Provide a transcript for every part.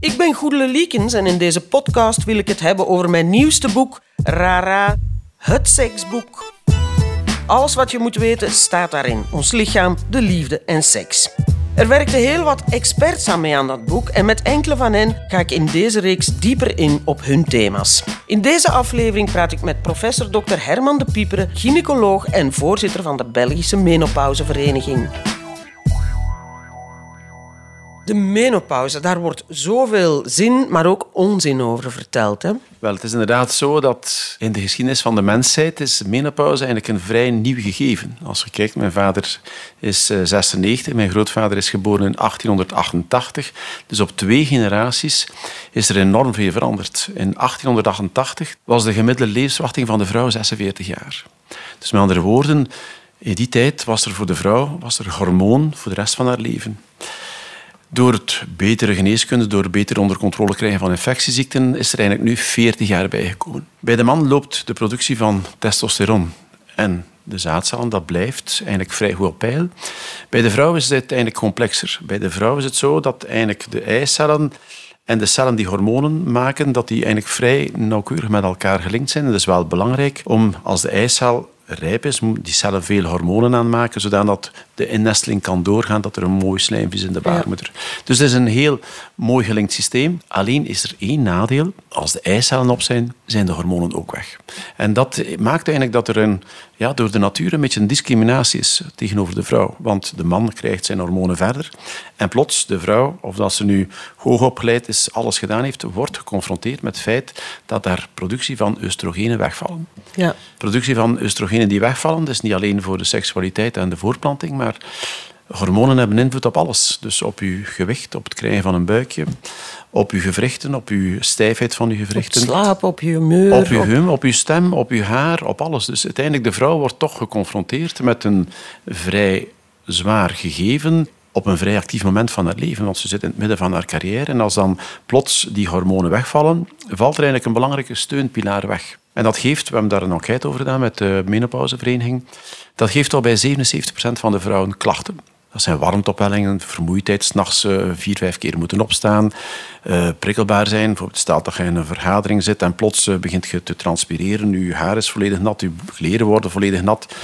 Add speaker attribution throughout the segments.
Speaker 1: Ik ben Goedele Liekens en in deze podcast wil ik het hebben over mijn nieuwste boek, Rara, het seksboek. Alles wat je moet weten staat daarin. Ons lichaam, de liefde en seks. Er werkten heel wat experts aan mee aan dat boek en met enkele van hen ga ik in deze reeks dieper in op hun thema's. In deze aflevering praat ik met professor Dr. Herman de Pieperen, gynaecoloog en voorzitter van de Belgische Menopauzevereniging. De menopauze, daar wordt zoveel zin, maar ook onzin over verteld. Hè?
Speaker 2: Wel, het is inderdaad zo dat in de geschiedenis van de mensheid is menopauze eigenlijk een vrij nieuw gegeven. Als je kijkt, mijn vader is 96, mijn grootvader is geboren in 1888. Dus op twee generaties is er enorm veel veranderd. In 1888 was de gemiddelde levensverwachting van de vrouw 46 jaar. Dus met andere woorden, in die tijd was er voor de vrouw was er hormoon voor de rest van haar leven. Door het betere geneeskunde, door beter onder controle krijgen van infectieziekten, is er eigenlijk nu 40 jaar bijgekomen. Bij de man loopt de productie van testosteron en de zaadcellen, dat blijft eigenlijk vrij goed op peil. Bij de vrouw is het eigenlijk complexer. Bij de vrouw is het zo dat eigenlijk de eicellen en de cellen die hormonen maken, dat die eigenlijk vrij nauwkeurig met elkaar gelinkt zijn. Het is wel belangrijk om als de eicel rijp is, die cellen veel hormonen aanmaken, zodat de innesteling kan doorgaan, dat er een mooi slijmvis in de baarmoeder. Dus het is een heel mooi gelinkt systeem. Alleen is er één nadeel. Als de eicellen op zijn, zijn de hormonen ook weg. En dat maakt eigenlijk dat er een, ja, door de natuur een beetje een discriminatie is tegenover de vrouw. Want de man krijgt zijn hormonen verder. En plots, de vrouw, of dat ze nu hoogopgeleid is, alles gedaan heeft, wordt geconfronteerd met het feit dat daar productie van oestrogenen wegvallen. Ja. Productie van oestrogenen die wegvallen, dat is niet alleen voor de seksualiteit en de voorplanting, maar hormonen hebben invloed op alles. Dus op uw gewicht, op het krijgen van een buikje, op uw gewrichten, op uw stijfheid van uw gewrichten.
Speaker 1: Op slaap, op je humeur.
Speaker 2: Op uw hum, op uw stem, op uw haar, op alles. Dus uiteindelijk, de vrouw wordt toch geconfronteerd met een vrij zwaar gegeven op een vrij actief moment van haar leven, want ze zit in het midden van haar carrière. En als dan plots die hormonen wegvallen, valt er eigenlijk een belangrijke steunpilaar weg. En dat geeft, we hebben daar een enquête over gedaan met de menopauzevereniging, dat geeft al bij 77% van de vrouwen klachten. Dat zijn warmteopwellingen, vermoeidheid, s'nachts uh, vier, vijf keer moeten opstaan, uh, prikkelbaar zijn. Bijvoorbeeld stel dat je in een vergadering zit en plots uh, begint je te transpireren, je haar is volledig nat, je kleren worden volledig nat.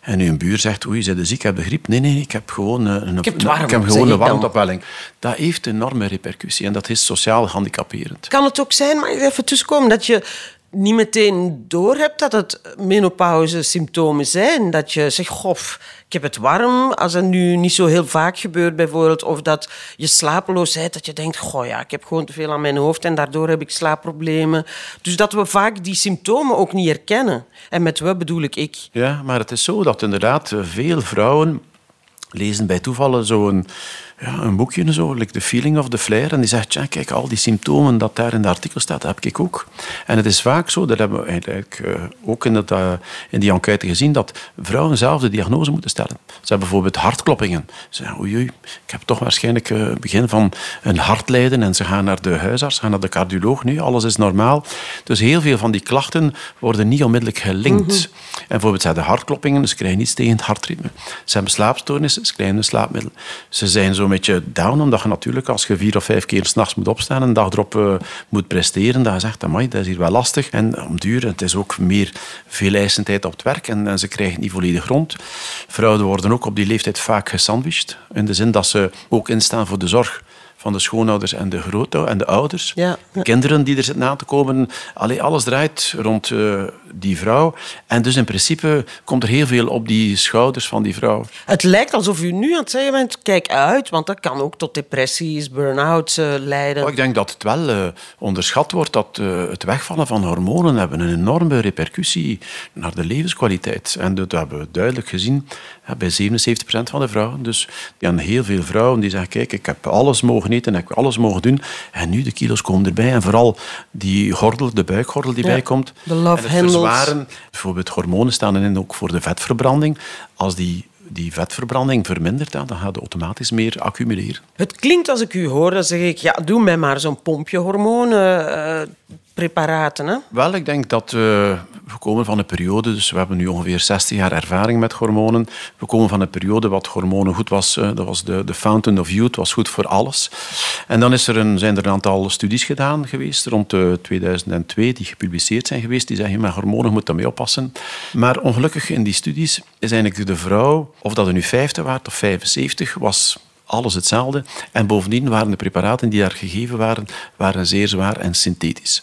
Speaker 2: En uw buur zegt, oei, je ziek, heb je griep? Nee, nee, ik heb gewoon een,
Speaker 1: ik heb, warm,
Speaker 2: ik heb gewoon een warmteopwelling. Dat heeft enorme repercussie en dat is sociaal handicapperend.
Speaker 1: Kan het ook zijn, maar even tussenkomen, dat je niet meteen doorhebt dat het menopauze-symptomen zijn. Dat je zegt, gof, ik heb het warm. Als het nu niet zo heel vaak gebeurt bijvoorbeeld. Of dat je slapeloosheid, dat je denkt, goh ja, ik heb gewoon te veel aan mijn hoofd en daardoor heb ik slaapproblemen. Dus dat we vaak die symptomen ook niet herkennen. En met we bedoel ik ik.
Speaker 2: Ja, maar het is zo dat inderdaad veel vrouwen lezen bij toevallen zo'n ja, een boekje, zo, like The Feeling of the Flair. En die zegt, ja, kijk, al die symptomen dat daar in de artikel staat, heb ik ook. En het is vaak zo, dat hebben we eigenlijk uh, ook in, het, uh, in die enquête gezien, dat vrouwen zelf de diagnose moeten stellen. Ze hebben bijvoorbeeld hartkloppingen. Ze zeggen, oei, oei ik heb toch waarschijnlijk het uh, begin van een hartlijden. En ze gaan naar de huisarts, gaan naar de cardioloog. Nu, alles is normaal. Dus heel veel van die klachten worden niet onmiddellijk gelinkt. Mm -hmm. En bijvoorbeeld, ze hebben hartkloppingen, ze krijgen niets tegen het hartritme. Ze hebben slaapstoornissen, ze krijgen een slaapmiddel. Ze zijn zo beetje down, omdat je natuurlijk als je vier of vijf keer s'nachts moet opstaan en een dag erop uh, moet presteren, dat je zegt, amai, dat is hier wel lastig. En om duur, het is ook meer veel eisendheid op het werk en, en, ze krijgen het niet volledig rond. Vrouwen worden ook op die leeftijd vaak gesandwiched, in de zin dat ze ook instaan voor de zorg van de schoonouders en de grootouders en de ouders. Ja, ja. Kinderen die er zitten na te komen. Allee, alles draait rond uh, die vrouw. En dus in principe komt er heel veel op die schouders van die vrouw.
Speaker 1: Het lijkt alsof u nu aan het zeggen bent, kijk uit, want dat kan ook tot depressies, burn-outs uh, leiden.
Speaker 2: Oh, ik denk dat het wel uh, onderschat wordt dat het wegvallen van hormonen hebben een enorme repercussie naar de levenskwaliteit. En dat hebben we duidelijk gezien ja, bij 77% van de vrouwen. Dus er zijn heel veel vrouwen die zeggen, kijk, ik heb alles mogen eten, ik heb alles mogen doen. En nu de kilo's komen erbij. En vooral die gordel, de buikgordel die ja, bijkomt.
Speaker 1: De love
Speaker 2: en verzwaren. Bijvoorbeeld hormonen staan erin ook voor de vetverbranding. Als die die vetverbranding vermindert, dan gaat het automatisch meer accumuleren.
Speaker 1: Het klinkt als ik u hoor, dan zeg ik, ja, doe mij maar zo'n pompje hormonen. Uh, preparaten. Hè?
Speaker 2: Wel, ik denk dat we komen van een periode, dus we hebben nu ongeveer 60 jaar ervaring met hormonen. We komen van een periode wat hormonen goed was, eh, dat was de, de fountain of youth, was goed voor alles. En dan is er een, zijn er een aantal studies gedaan geweest, rond 2002, die gepubliceerd zijn geweest, die zeggen, met hormonen moet daarmee oppassen. Maar ongelukkig in die studies is eigenlijk de vrouw, of dat er nu 50 waard of 75, was alles hetzelfde. En bovendien waren de preparaten die daar gegeven waren, waren zeer zwaar en synthetisch.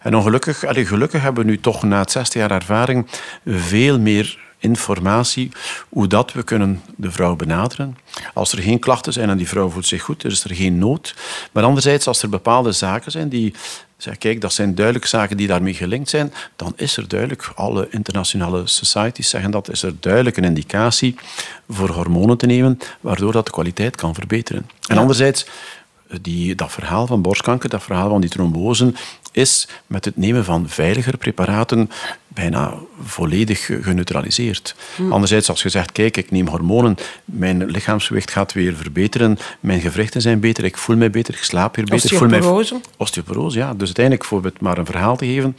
Speaker 2: En ongelukkig, allee, gelukkig hebben we nu toch na 60 jaar ervaring veel meer informatie hoe dat we kunnen de vrouw benaderen. Als er geen klachten zijn en die vrouw voelt zich goed, is er geen nood. Maar anderzijds, als er bepaalde zaken zijn die zeg, kijk, dat zijn duidelijk zaken die daarmee gelinkt zijn, dan is er duidelijk, alle internationale societies zeggen dat, is er duidelijk een indicatie voor hormonen te nemen, waardoor dat de kwaliteit kan verbeteren. En anderzijds, die, dat verhaal van borstkanker, dat verhaal van die trombose, is met het nemen van veiliger preparaten bijna volledig geneutraliseerd. Hmm. Anderzijds, als je zegt, kijk, ik neem hormonen, mijn lichaamsgewicht gaat weer verbeteren, mijn gewrichten zijn beter, ik voel mij beter, ik slaap weer beter.
Speaker 1: Osteoporose?
Speaker 2: Osteoporose, ja. Dus uiteindelijk, voor het maar een verhaal te geven,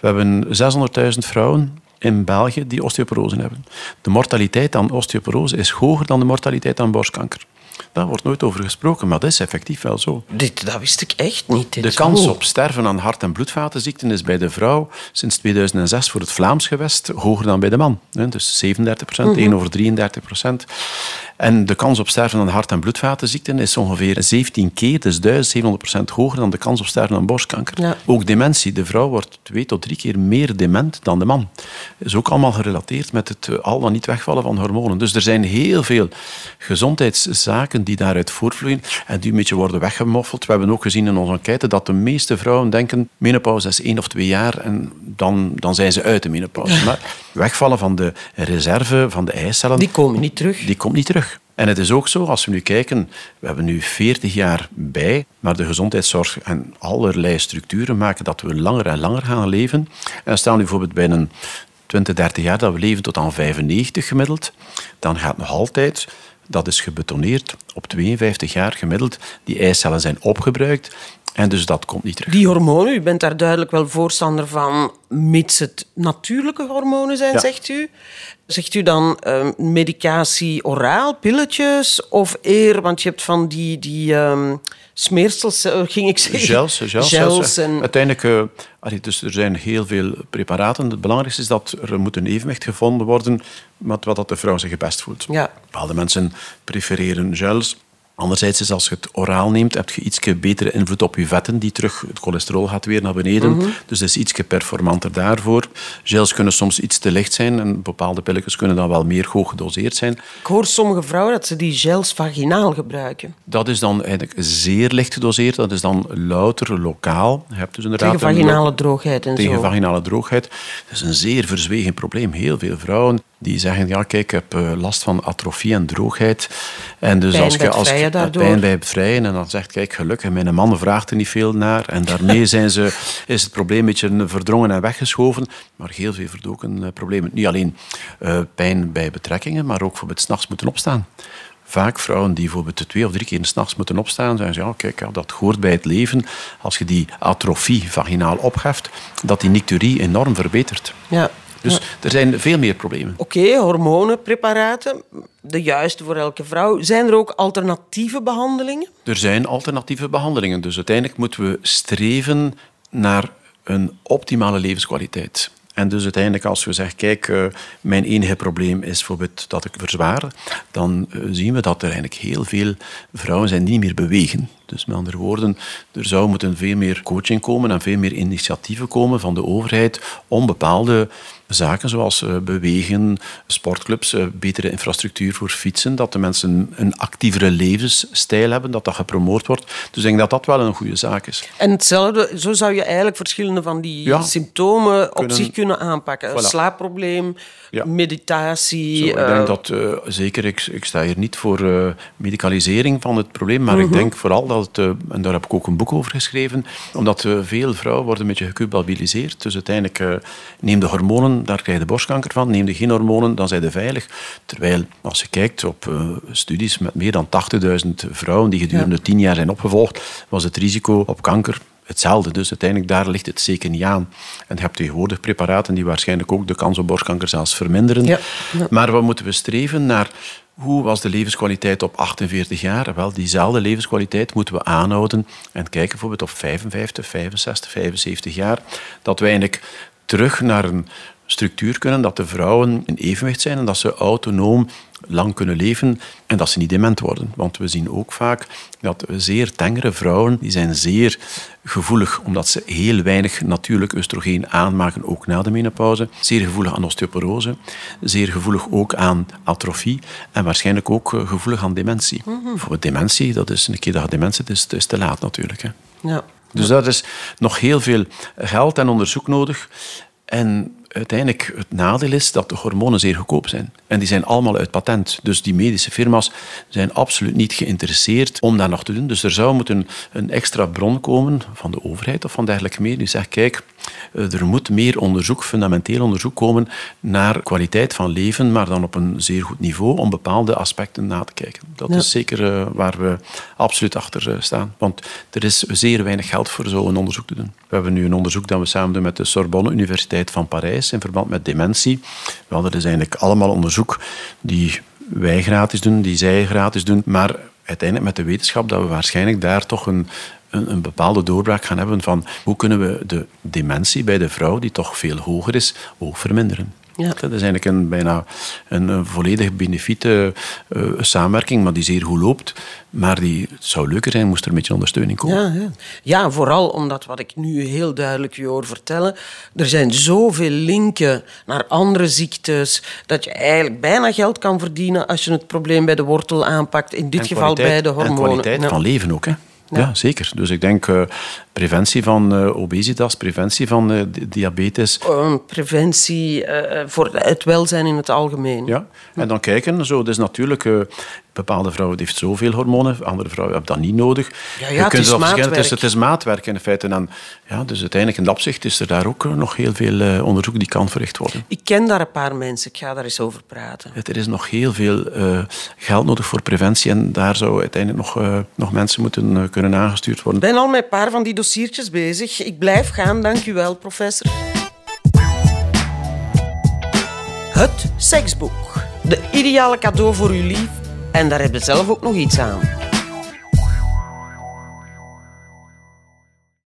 Speaker 2: we hebben 600.000 vrouwen in België die osteoporose hebben. De mortaliteit aan osteoporose is hoger dan de mortaliteit aan borstkanker. Daar wordt nooit over gesproken, maar dat is effectief wel zo.
Speaker 1: Dit, dat wist ik echt niet.
Speaker 2: de kans op sterven aan hart- en bloedvatenziekten is bij de vrouw sinds 2006 voor het Vlaams gewest hoger dan bij de man. Dus 37 procent, 1 mhm. over 33 procent. En de kans op sterven aan hart- en bloedvatenziekten is ongeveer 17 keer, dus 1700% hoger dan de kans op sterven aan borstkanker. Ook dementie. De vrouw wordt twee tot drie keer meer dement dan de man. Dat is ook allemaal gerelateerd met het eh, al dan niet wegvallen van hormonen. Dus er zijn heel veel gezondheidszaken die daaruit voortvloeien en die een beetje worden weggemoffeld. We hebben ook gezien in onze enquête dat de meeste vrouwen denken menopauze is één of twee jaar en dan, dan zijn ze uit de menopauze. Maar wegvallen van de reserve van de eicellen...
Speaker 1: Die komen niet terug.
Speaker 2: Die komt niet terug. En het is ook zo, als we nu kijken, we hebben nu 40 jaar bij, maar de gezondheidszorg en allerlei structuren maken dat we langer en langer gaan leven. En staan nu bijvoorbeeld bij een 20, 30 jaar dat we leven tot aan 95 gemiddeld, dan gaat nog altijd dat is gebetoneerd op 52 jaar gemiddeld. Die eicellen zijn opgebruikt en dus dat komt niet terug.
Speaker 1: Die hormonen, u bent daar duidelijk wel voorstander van, mits het natuurlijke hormonen zijn, zegt u. Zegt u dan uh, medicatie oraal, pilletjes of eer, want je hebt van die, die um, smeersels, uh, ging ik zeggen.
Speaker 2: Gels, gels. gels en... Uiteindelijk, uh, dus er zijn heel veel preparaten. Het belangrijkste is dat er moet een evenwicht gevonden worden met wat de vrouw zich best voelt.
Speaker 1: Ja.
Speaker 2: Bepaalde mensen prefereren gels, Anderzijds is als je het oraal neemt, heb je iets betere invloed op je vetten, die terug, het cholesterol gaat weer naar beneden. Mhm. Dus dat is iets performanter daarvoor. Gels kunnen soms iets te licht zijn en bepaalde pilletjes kunnen dan wel meer hoog gedoseerd zijn.
Speaker 1: Ik hoor sommige vrouwen dat ze die gels vaginaal gebruiken.
Speaker 2: Dat is dan eigenlijk zeer licht gedoseerd. Dat is dan louter lokaal. Je hebt dus
Speaker 1: inderdaad tegen vaginale droogheid en
Speaker 2: tegen zo. Tegen vaginale droogheid. Dat is een zeer verzwegen probleem. Heel veel vrouwen die zeggen, ja kijk, ik heb eh, last van atrofie en droogheid. En dus
Speaker 1: pijn
Speaker 2: als
Speaker 1: je als
Speaker 2: pijn bij het vrijen en dan zegt, kijk, gelukkig, mijn man vraagt er niet veel naar. En daarmee zijn ze, is het probleem een beetje verdrongen en weggeschoven. Maar heel veel verdoken uh, problemen. Niet alleen uh, pijn bij betrekkingen, maar ook voor het s'nachts moeten opstaan. Vaak vrouwen die bijvoorbeeld twee of drie keer s'nachts moeten opstaan, zeggen ze, ja, kijk, dat hoort bij het leven. Als je die atrofie vaginaal opheft, dat die nicturie enorm verbetert.
Speaker 1: Ja.
Speaker 2: Dus er zijn veel meer problemen.
Speaker 1: Oké, hormonenpreparaten, de juiste voor elke vrouw. Zijn er ook alternatieve behandelingen?
Speaker 2: Er zijn alternatieve behandelingen. Dus uiteindelijk moeten we streven naar een optimale levenskwaliteit. En dus uiteindelijk als we zeggen, kijk, uh, mijn enige probleem is bijvoorbeeld dat ik verzwaar, dan uh, zien we dat er eigenlijk heel veel vrouwen zijn die niet meer bewegen. Dus met andere woorden, er zou moeten veel meer coaching komen en veel meer initiatieven komen van de overheid om bepaalde zaken zoals uh, bewegen, sportclubs, betere infrastructuur voor fietsen, dat de mensen een actievere levensstijl hebben, dat dat gepromoot wordt. Dus ik denk dat dat wel een goede zaak is.
Speaker 1: En hetzelfde, zo zou je eigenlijk verschillende van die symptomen op zich kunnen aanpakken. Een slaapprobleem, meditatie.
Speaker 2: Zo, ik denk uh, dat uh, zeker, ik, ik, sta hier niet voor uh, medicalisering van het probleem, maar ik mhm. denk vooral dat het, en daar heb ik ook een boek over geschreven, omdat veel vrouwen worden een beetje geculpabiliseerd. Dus uiteindelijk neem de hormonen, daar krijg je de borstkanker van, neem de geen hormonen, dan zijn ze veilig. Terwijl, als je kijkt op studies met meer dan 80.000 vrouwen die gedurende 10 jaar zijn opgevolgd, was het risico op kanker hetzelfde. Dus uiteindelijk daar ligt het zeker niet aan. En je hebt tegenwoordig preparaten die waarschijnlijk ook de kans op borstkanker zelfs verminderen. Ja. Maar wat moeten we streven naar hoe was de levenskwaliteit op 48 jaar? Wel, diezelfde levenskwaliteit moeten we aanhouden en kijken bijvoorbeeld op 55, 65, 75 jaar. Dat we eigenlijk terug naar een structuur kunnen, dat de vrouwen in evenwicht zijn en dat ze autonoom lang kunnen leven en dat ze niet dement worden. Want we zien ook vaak dat zeer tengere vrouwen, die zijn zeer gevoelig, omdat ze heel weinig natuurlijk oestrogeen aanmaken, ook na de menopauze. Zeer gevoelig aan osteoporose, zeer gevoelig ook aan atrofie en waarschijnlijk ook eh, gevoelig aan dementie. Mm Voor dementie, dat is een keer dat je dementie is, is te laat natuurlijk. Hè. Ja. Dus daar is nog heel veel geld en onderzoek nodig. En uiteindelijk het nadeel is dat de hormonen zeer goedkoop zijn. En die zijn allemaal uit patent. Dus die medische firma's zijn absoluut niet geïnteresseerd om dat nog te doen. Dus er zou moeten een extra bron komen van de overheid of van dergelijke meer die zegt, kijk, eh, er moet meer onderzoek, fundamenteel onderzoek komen naar kwaliteit van leven, maar dan op een zeer goed niveau om bepaalde aspecten na te kijken. Dat is zeker eh, waar we absoluut achter eh, staan. Want er is zeer weinig geld voor zo'n onderzoek te doen. We hebben nu een onderzoek dat we samen doen met de Sorbonne Universiteit van Parijs in verband met dementie. Wel, dat is eigenlijk allemaal onderzoek die wij gratis doen, die zij gratis doen, maar uiteindelijk met de wetenschap dat we waarschijnlijk daar toch een, een, een, bepaalde doorbraak gaan hebben van hoe kunnen we de dementie bij de vrouw, die toch veel hoger is, ook verminderen. Ja. Dat is eigenlijk een, bijna een, een volledige benefiete uh, samenwerking, maar die zeer goed loopt. Maar die, het zou leuker zijn, moest er een beetje ondersteuning komen.
Speaker 1: Ja, ja. ja, vooral omdat wat ik nu heel duidelijk je hoor vertellen, er zijn zoveel linken naar andere ziektes, dat je eigenlijk bijna geld kan verdienen als je het probleem bij de wortel aanpakt. In dit geval bij de hormonen. En
Speaker 2: kwaliteit van leven ook, hè? Ja. zeker. Dus ik denk uh, preventie van uh, obesitas, preventie van uh, diabetes.
Speaker 1: preventie voor het welzijn in het algemeen.
Speaker 2: Ja, en dan kijken. Zo, dus natuurlijk bepaalde vrouwen heeft zoveel hormonen, andere vrouwen hebben dat niet nodig.
Speaker 1: Ja, ja, het is maatwerk.
Speaker 2: Het is, het is maatwerk in feite. En ja, dus uiteindelijk in dat opzicht is er daar ook nog heel veel uh, onderzoek die kan verricht worden.
Speaker 1: Ik ken daar een paar mensen, ik ga daar eens over praten.
Speaker 2: er is nog heel veel uh, geld nodig voor preventie en daar zou uiteindelijk nog, uh, nog mensen moeten kunnen aangestuurd worden.
Speaker 1: Ik ben al met een paar van die dossiertjes bezig. Ik blijf gaan, dank u wel, professor. Het seksboek. De ideale cadeau voor uw lief en daar heb je zelf ook nog iets aan.